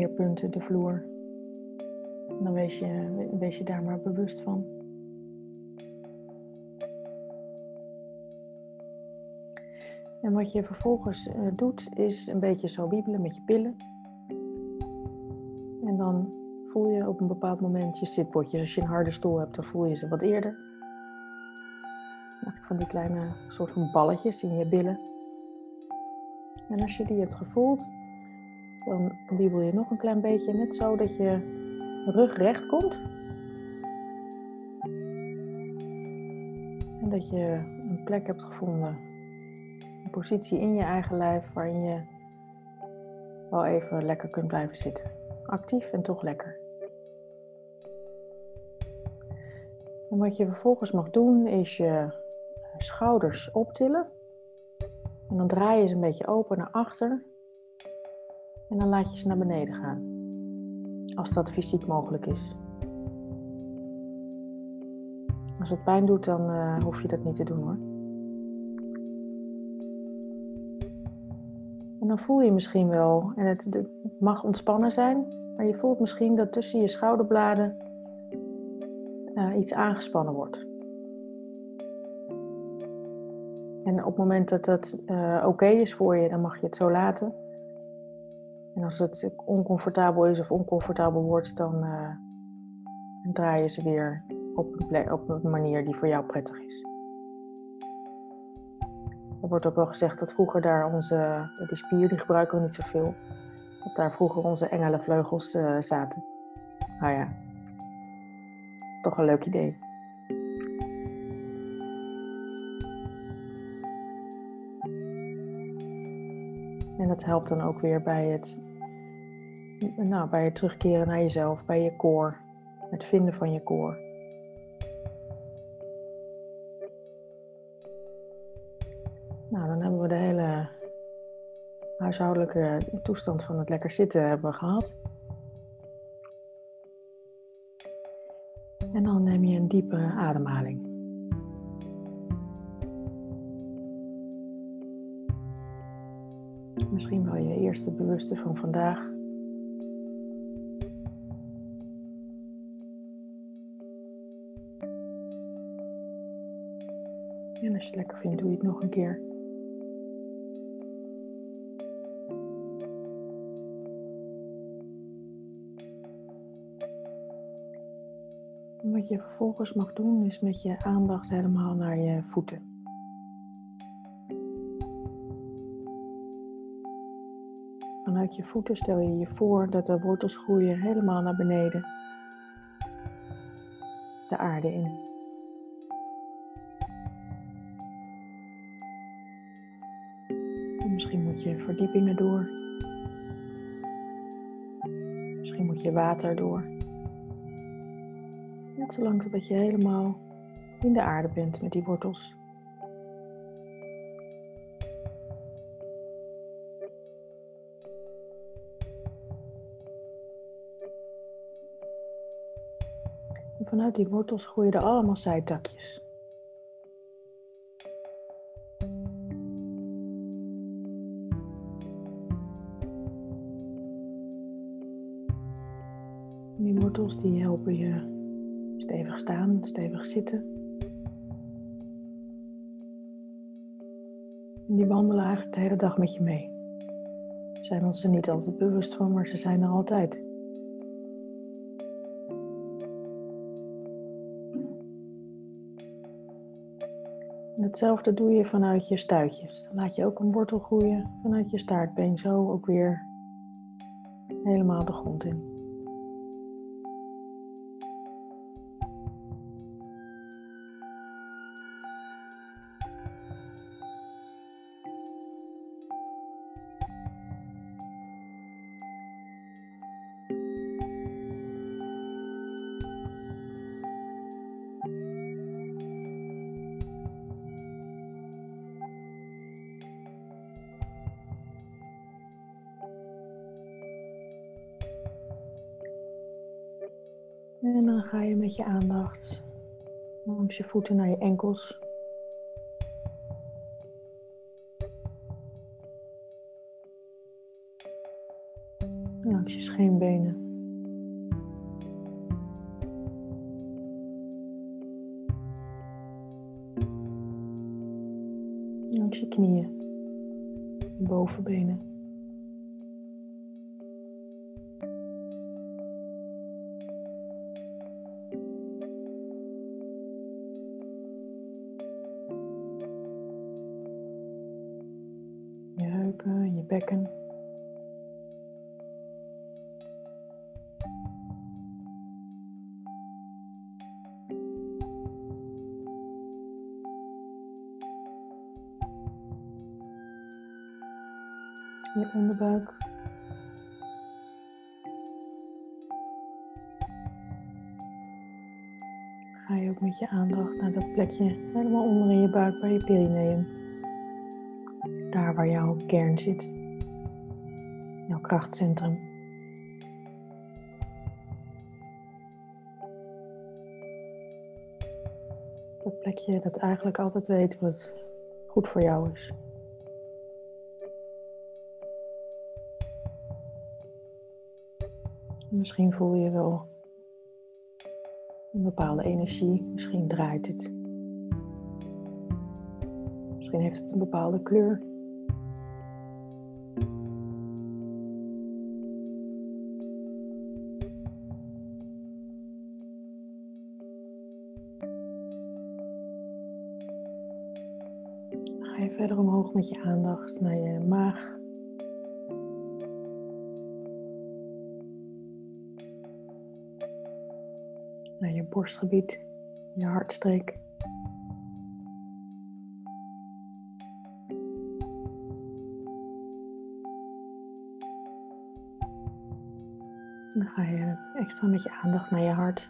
smeerpunten, de vloer. Dan wees je, daar maar bewust van. En wat je vervolgens uh, doet, is een beetje zo wiebelen met je pillen. En dan voel je op een bepaald moment je zitbotjes. Als je een harde stoel hebt, dan voel je ze wat eerder. Van die kleine soort van balletjes in je billen. En als je die hebt gevoeld, dan wiebel je nog een klein beetje, net zo dat je rug recht komt. En dat je een plek hebt gevonden, een positie in je eigen lijf waarin je wel even lekker kunt blijven zitten. Actief en toch lekker. En wat je vervolgens mag doen is je schouders optillen. En dan draai je ze een beetje open naar achter. En dan laat je ze naar beneden gaan. Als dat fysiek mogelijk is. Als het pijn doet, dan uh, hoef je dat niet te doen hoor. En dan voel je misschien wel, en het, mag ontspannen zijn, maar je voelt misschien dat tussen je schouderbladen uh, iets aangespannen wordt. En op het moment dat dat uh, oké is voor je, dan mag je het zo laten. En als het oncomfortabel is of oncomfortabel wordt, dan uh, draai je ze weer op een, op een manier die voor jou prettig is. Er wordt ook wel gezegd dat vroeger daar onze, die spier, die gebruiken we niet zoveel, dat daar vroeger onze engelenvleugels uh, zaten. Nou ja, dat is toch een leuk idee. En dat helpt dan ook weer bij het, nou, bij het terugkeren naar jezelf, bij je koor, het vinden van je koor. Nou, dan hebben we de hele huishoudelijke toestand van het lekker zitten hebben gehad. En dan neem je een diepe ademhaling. Misschien wel je eerste bewuste van vandaag. En als je het lekker vindt, doe je het nog een keer. Wat je vervolgens mag doen, is met je aandacht helemaal naar je voeten. Vanuit je voeten stel je je voor dat de wortels groeien helemaal naar beneden. De aarde in. Je verdiepingen door. Misschien moet je water door. Net zolang totdat je helemaal in de aarde bent met die wortels. vanuit die wortels groeien er allemaal zijtakjes. Die helpen je stevig staan, stevig zitten. En die wandelen eigenlijk de hele dag met je mee. Zijn ons er niet altijd bewust van, maar ze zijn er altijd. hetzelfde doe je vanuit je stuitjes. Dan laat je ook een wortel groeien vanuit je staartbeen, zo ook weer helemaal de grond in. En dan ga je met je aandacht langs je voeten naar je enkels. Langs je scheenbenen. Je bekken. je onderbuik. Ga je ook met je aandacht naar dat plekje helemaal onder in je buik bij je perineum. Waar jouw kern zit. Jouw krachtcentrum. Dat plekje dat eigenlijk altijd weet wat goed voor jou is. Misschien voel je wel een bepaalde energie. Misschien draait het. Misschien heeft het een bepaalde kleur. Met je aandacht naar je maag. naar je borstgebied, je hartstreek. Dan ga je extra met je aandacht naar je hart.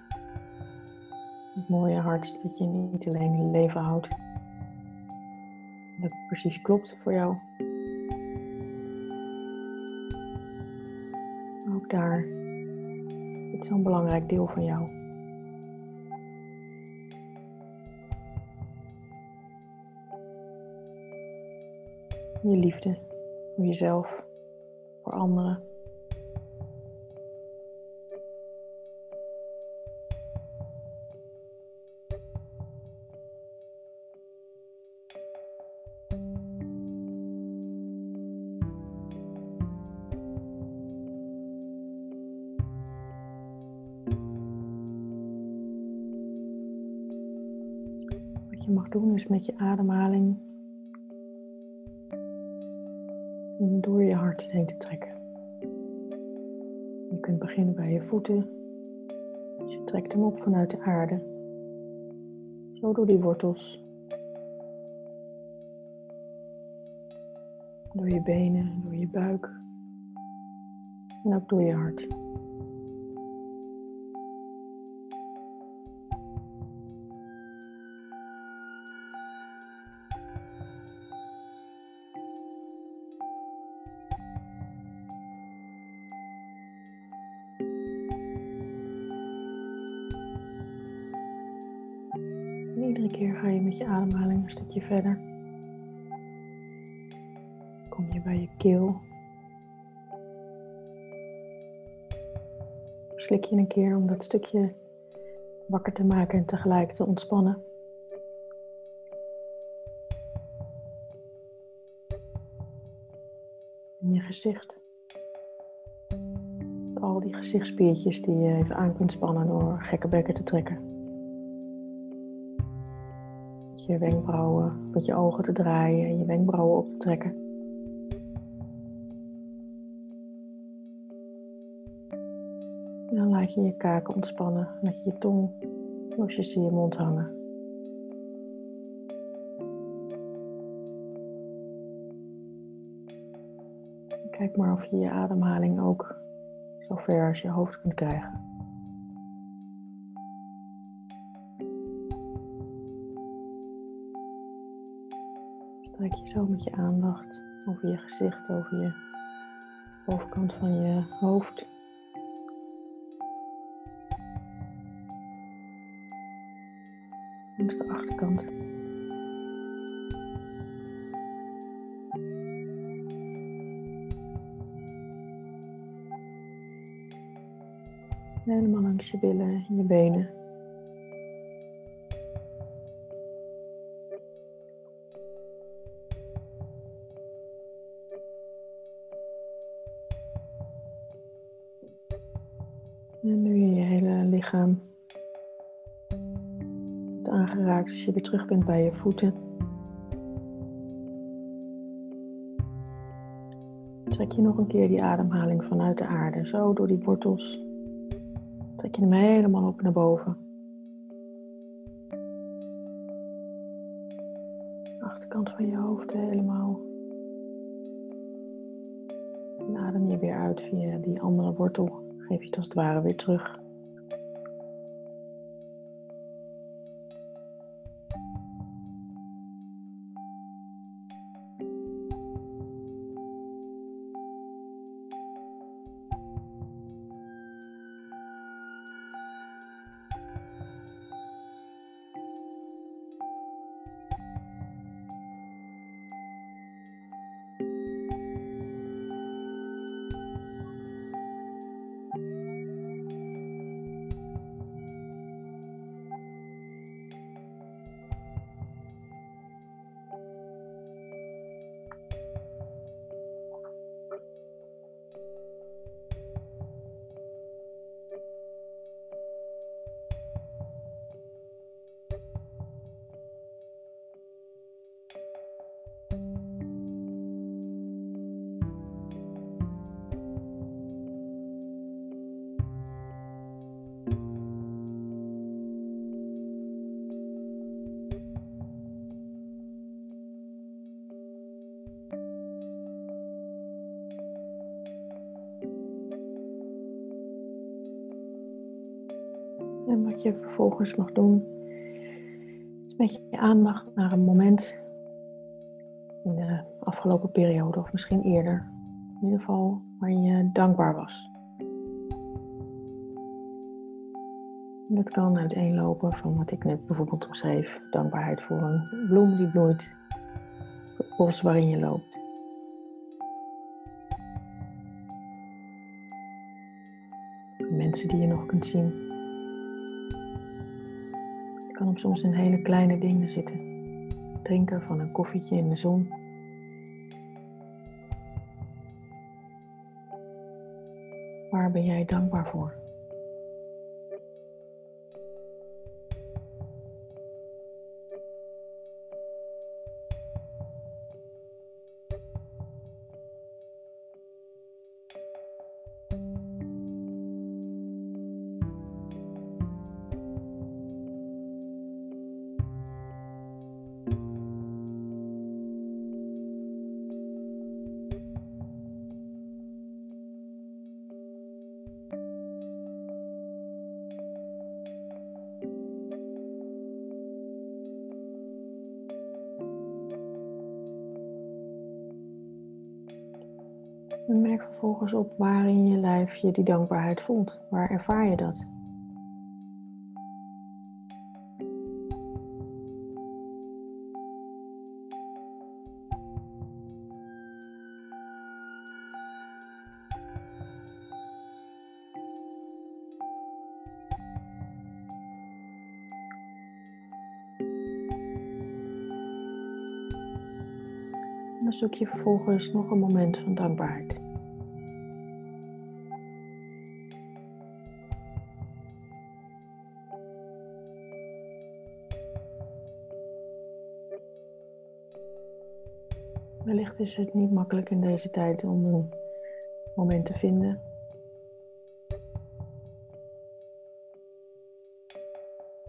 Het mooie hart dat je niet alleen in leven houdt. Dat precies klopt voor jou. Ook daar zit zo'n belangrijk deel van jou. Je liefde voor jezelf, voor anderen. Wat je mag doen is met je ademhaling door je hart heen te trekken. Je kunt beginnen bij je voeten. Dus je trekt hem op vanuit de aarde. Zo door die wortels. Door je benen, door je buik. En ook door je hart. Ademhaling een stukje verder. Kom je bij je keel. Slik je een keer om dat stukje wakker te maken en tegelijk te ontspannen. In je gezicht. Al die gezichtspiertjes die je even aan kunt spannen door gekke bekken te trekken je wenkbrauwen, met je ogen te draaien en je wenkbrauwen op te trekken. En dan laat je je kaken ontspannen, laat je je tong losjes in je mond hangen. Kijk maar of je je ademhaling ook zo ver als je hoofd kunt krijgen. Trek je zo met je aandacht over je gezicht, over je bovenkant van je hoofd. Langs de achterkant. Helemaal langs je billen en je benen. En nu je je hele lichaam wordt aangeraakt als je weer terug bent bij je voeten. Trek je nog een keer die ademhaling vanuit de aarde, zo door die wortels. Trek je hem helemaal op naar boven. Achterkant van je hoofd helemaal. Adem je weer uit via die andere wortel. Het als het ware weer terug. Wat je vervolgens mag doen, is met je aandacht naar een moment in de afgelopen periode, of misschien eerder, in ieder geval waar je dankbaar was. Dat kan uiteenlopen van wat ik net bijvoorbeeld omschreef: dankbaarheid voor een bloem die bloeit, het bos waarin je loopt. Mensen die je nog kunt zien. Soms in hele kleine dingen zitten. Drinken van een koffietje in de zon. Waar ben jij dankbaar voor? Merk vervolgens op waar in je lijf je die dankbaarheid voelt. Waar ervaar je dat? Zoek je vervolgens nog een moment van dankbaarheid. Wellicht is het niet makkelijk in deze tijd om een moment te vinden.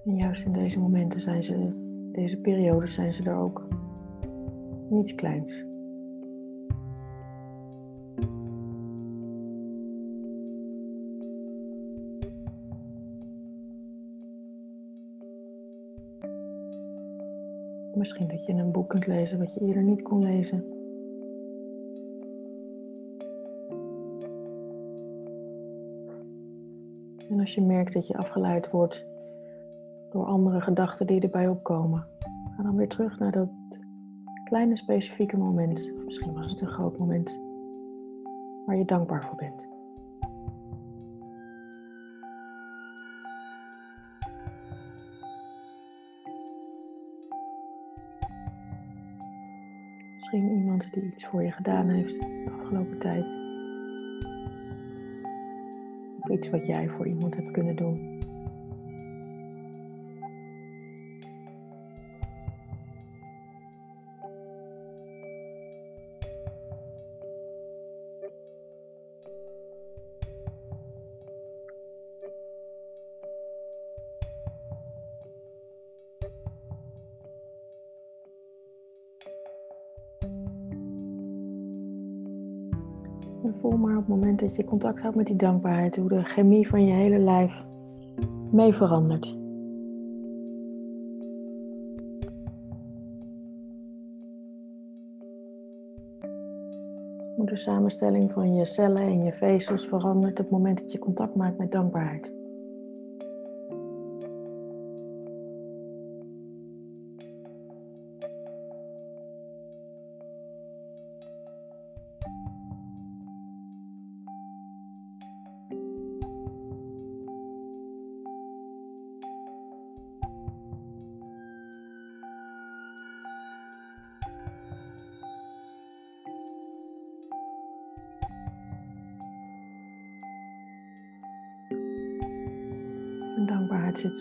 En juist in deze momenten zijn ze, deze periodes zijn ze er ook. Niets kleins. Misschien dat je een boek kunt lezen wat je eerder niet kon lezen. En als je merkt dat je afgeleid wordt door andere gedachten die erbij opkomen, ga dan weer terug naar dat kleine specifieke moment. Misschien was het een groot moment waar je dankbaar voor bent. Misschien iemand die iets voor je gedaan heeft de afgelopen tijd. Of iets wat jij voor iemand hebt kunnen doen. Dat je contact houdt met die dankbaarheid, hoe de chemie van je hele lijf mee verandert. Hoe de samenstelling van je cellen en je vezels verandert op het moment dat je contact maakt met dankbaarheid.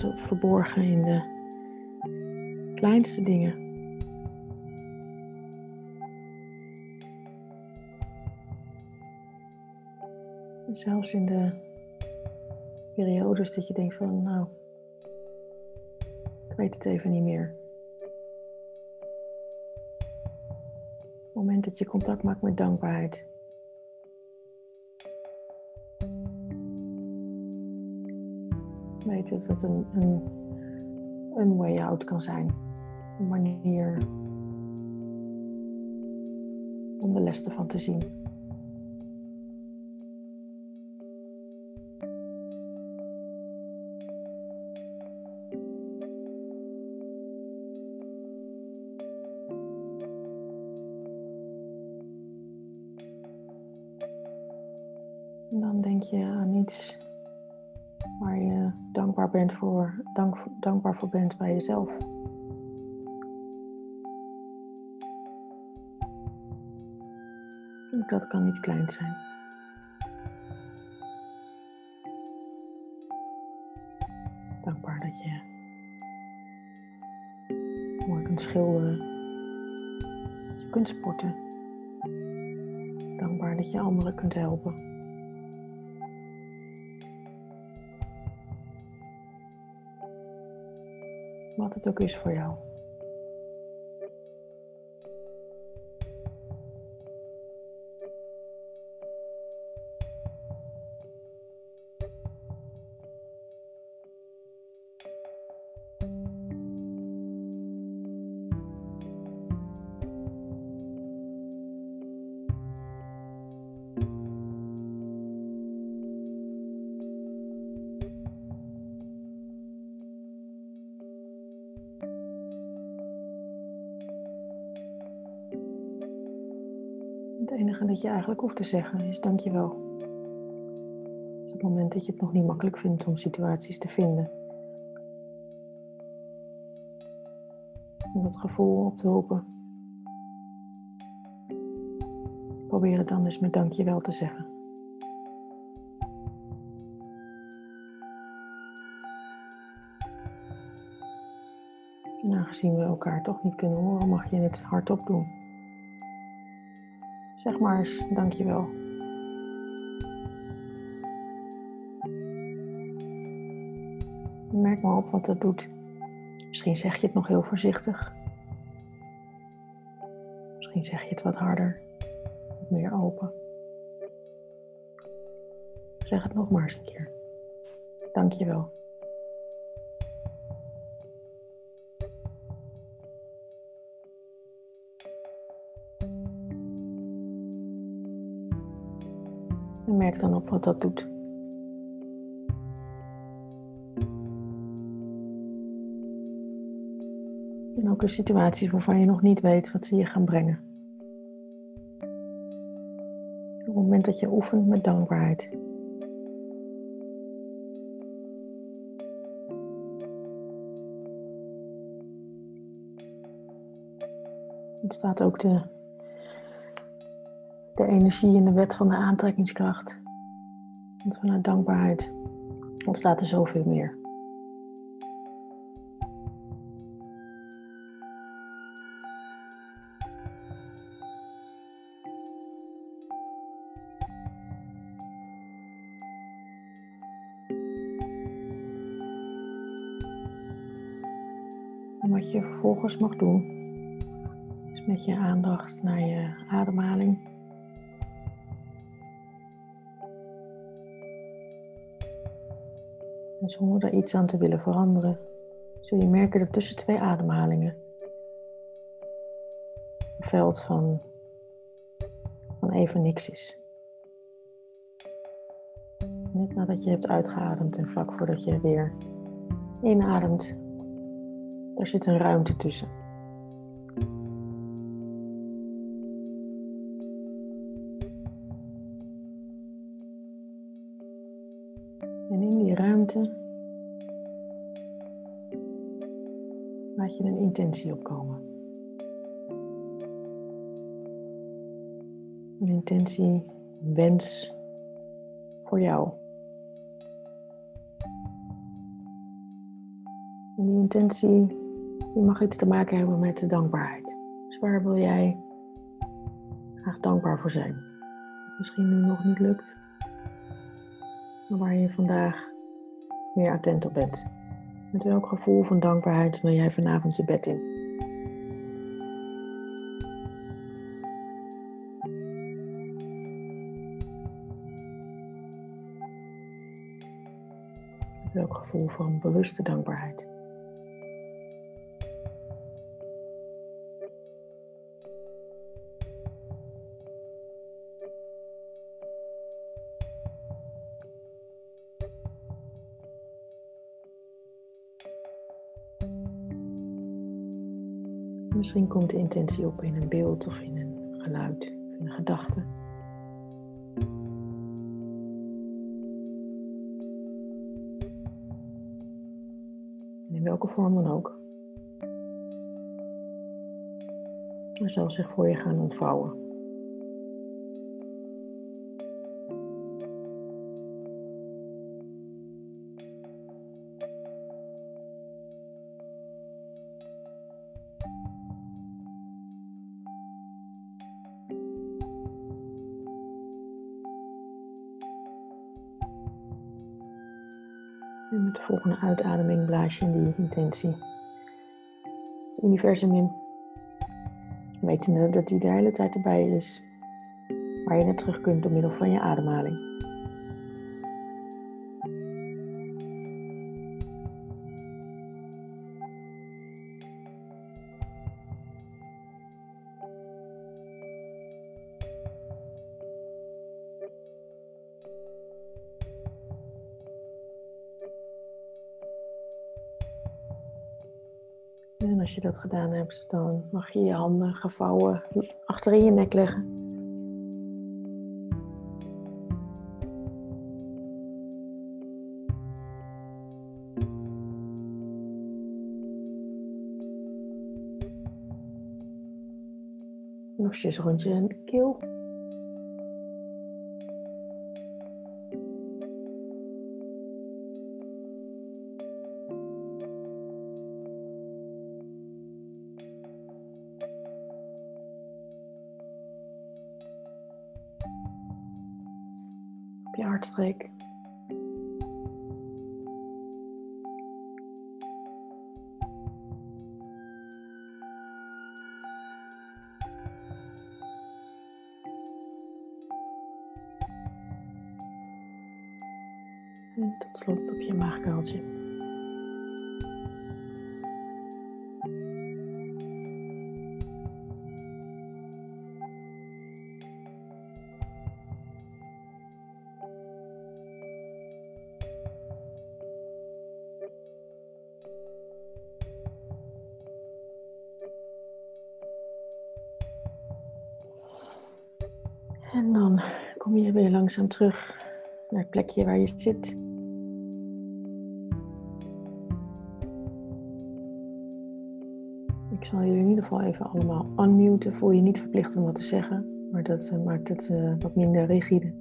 Zo verborgen in de kleinste dingen. Zelfs in de periodes dat je denkt van, nou, ik weet het even niet meer. Het moment dat je contact maakt met dankbaarheid. Dat het een, een, een way out kan zijn. Een manier om de les ervan te zien. En dan denk je aan iets waar je dankbaar, bent voor, dank, dankbaar voor bent bij jezelf. Ook dat kan iets kleins zijn. Dankbaar dat je mooi kunt schilderen. Dat je kunt sporten. Dankbaar dat je anderen kunt helpen. Wat het ook is voor jou. Dat je eigenlijk hoeft te zeggen is dankjewel. Op het moment dat je het nog niet makkelijk vindt om situaties te vinden. Om dat gevoel op te roepen. Probeer het dan eens met dankjewel te zeggen. En aangezien we elkaar toch niet kunnen horen, mag je het hardop doen. Zeg maar eens dankjewel. Merk maar op wat dat doet. Misschien zeg je het nog heel voorzichtig. Misschien zeg je het wat harder, meer open. Zeg het nog maar eens een keer. Dankjewel. Dan op wat dat doet. En ook in situaties waarvan je nog niet weet wat ze je gaan brengen. Op het moment dat je oefent met dankbaarheid. Het staat ook de de energie en de wet van de aantrekkingskracht. Want vanuit dankbaarheid ontstaat er zoveel meer. En wat je vervolgens mag doen, is met je aandacht naar je ademhaling. Zonder er iets aan te willen veranderen, zul je merken dat tussen twee ademhalingen een veld van, van even niks is. Net nadat je hebt uitgeademd en vlak voordat je weer inademt, er zit een ruimte tussen. En in die ruimte een intentie opkomen. Een intentie, een wens voor jou. En die intentie die mag iets te maken hebben met de dankbaarheid. Dus waar wil jij graag dankbaar voor zijn? Misschien nu nog niet lukt, maar waar je vandaag meer attent op bent. Met welk gevoel van dankbaarheid wil jij vanavond je bed in? Met welk gevoel van bewuste dankbaarheid? Misschien komt de intentie op in een beeld of in een geluid, of in een gedachte. In welke vorm dan ook. Maar zal zich voor je gaan ontvouwen. Uitademing blaas in die intentie het universum in. Wetende dat die de hele tijd erbij is. Waar je naar terug kunt door middel van je ademhaling. Dat gedaan hebt, dan mag je je handen gevouwen achterin je nek leggen. Losjes rond je keel. Op En dan kom je weer langzaam terug naar het plekje waar je zit. Ik zal jullie in ieder geval even allemaal unmuten. Voel je niet verplicht om wat te zeggen. Maar dat eh, maakt het eh, wat minder rigide.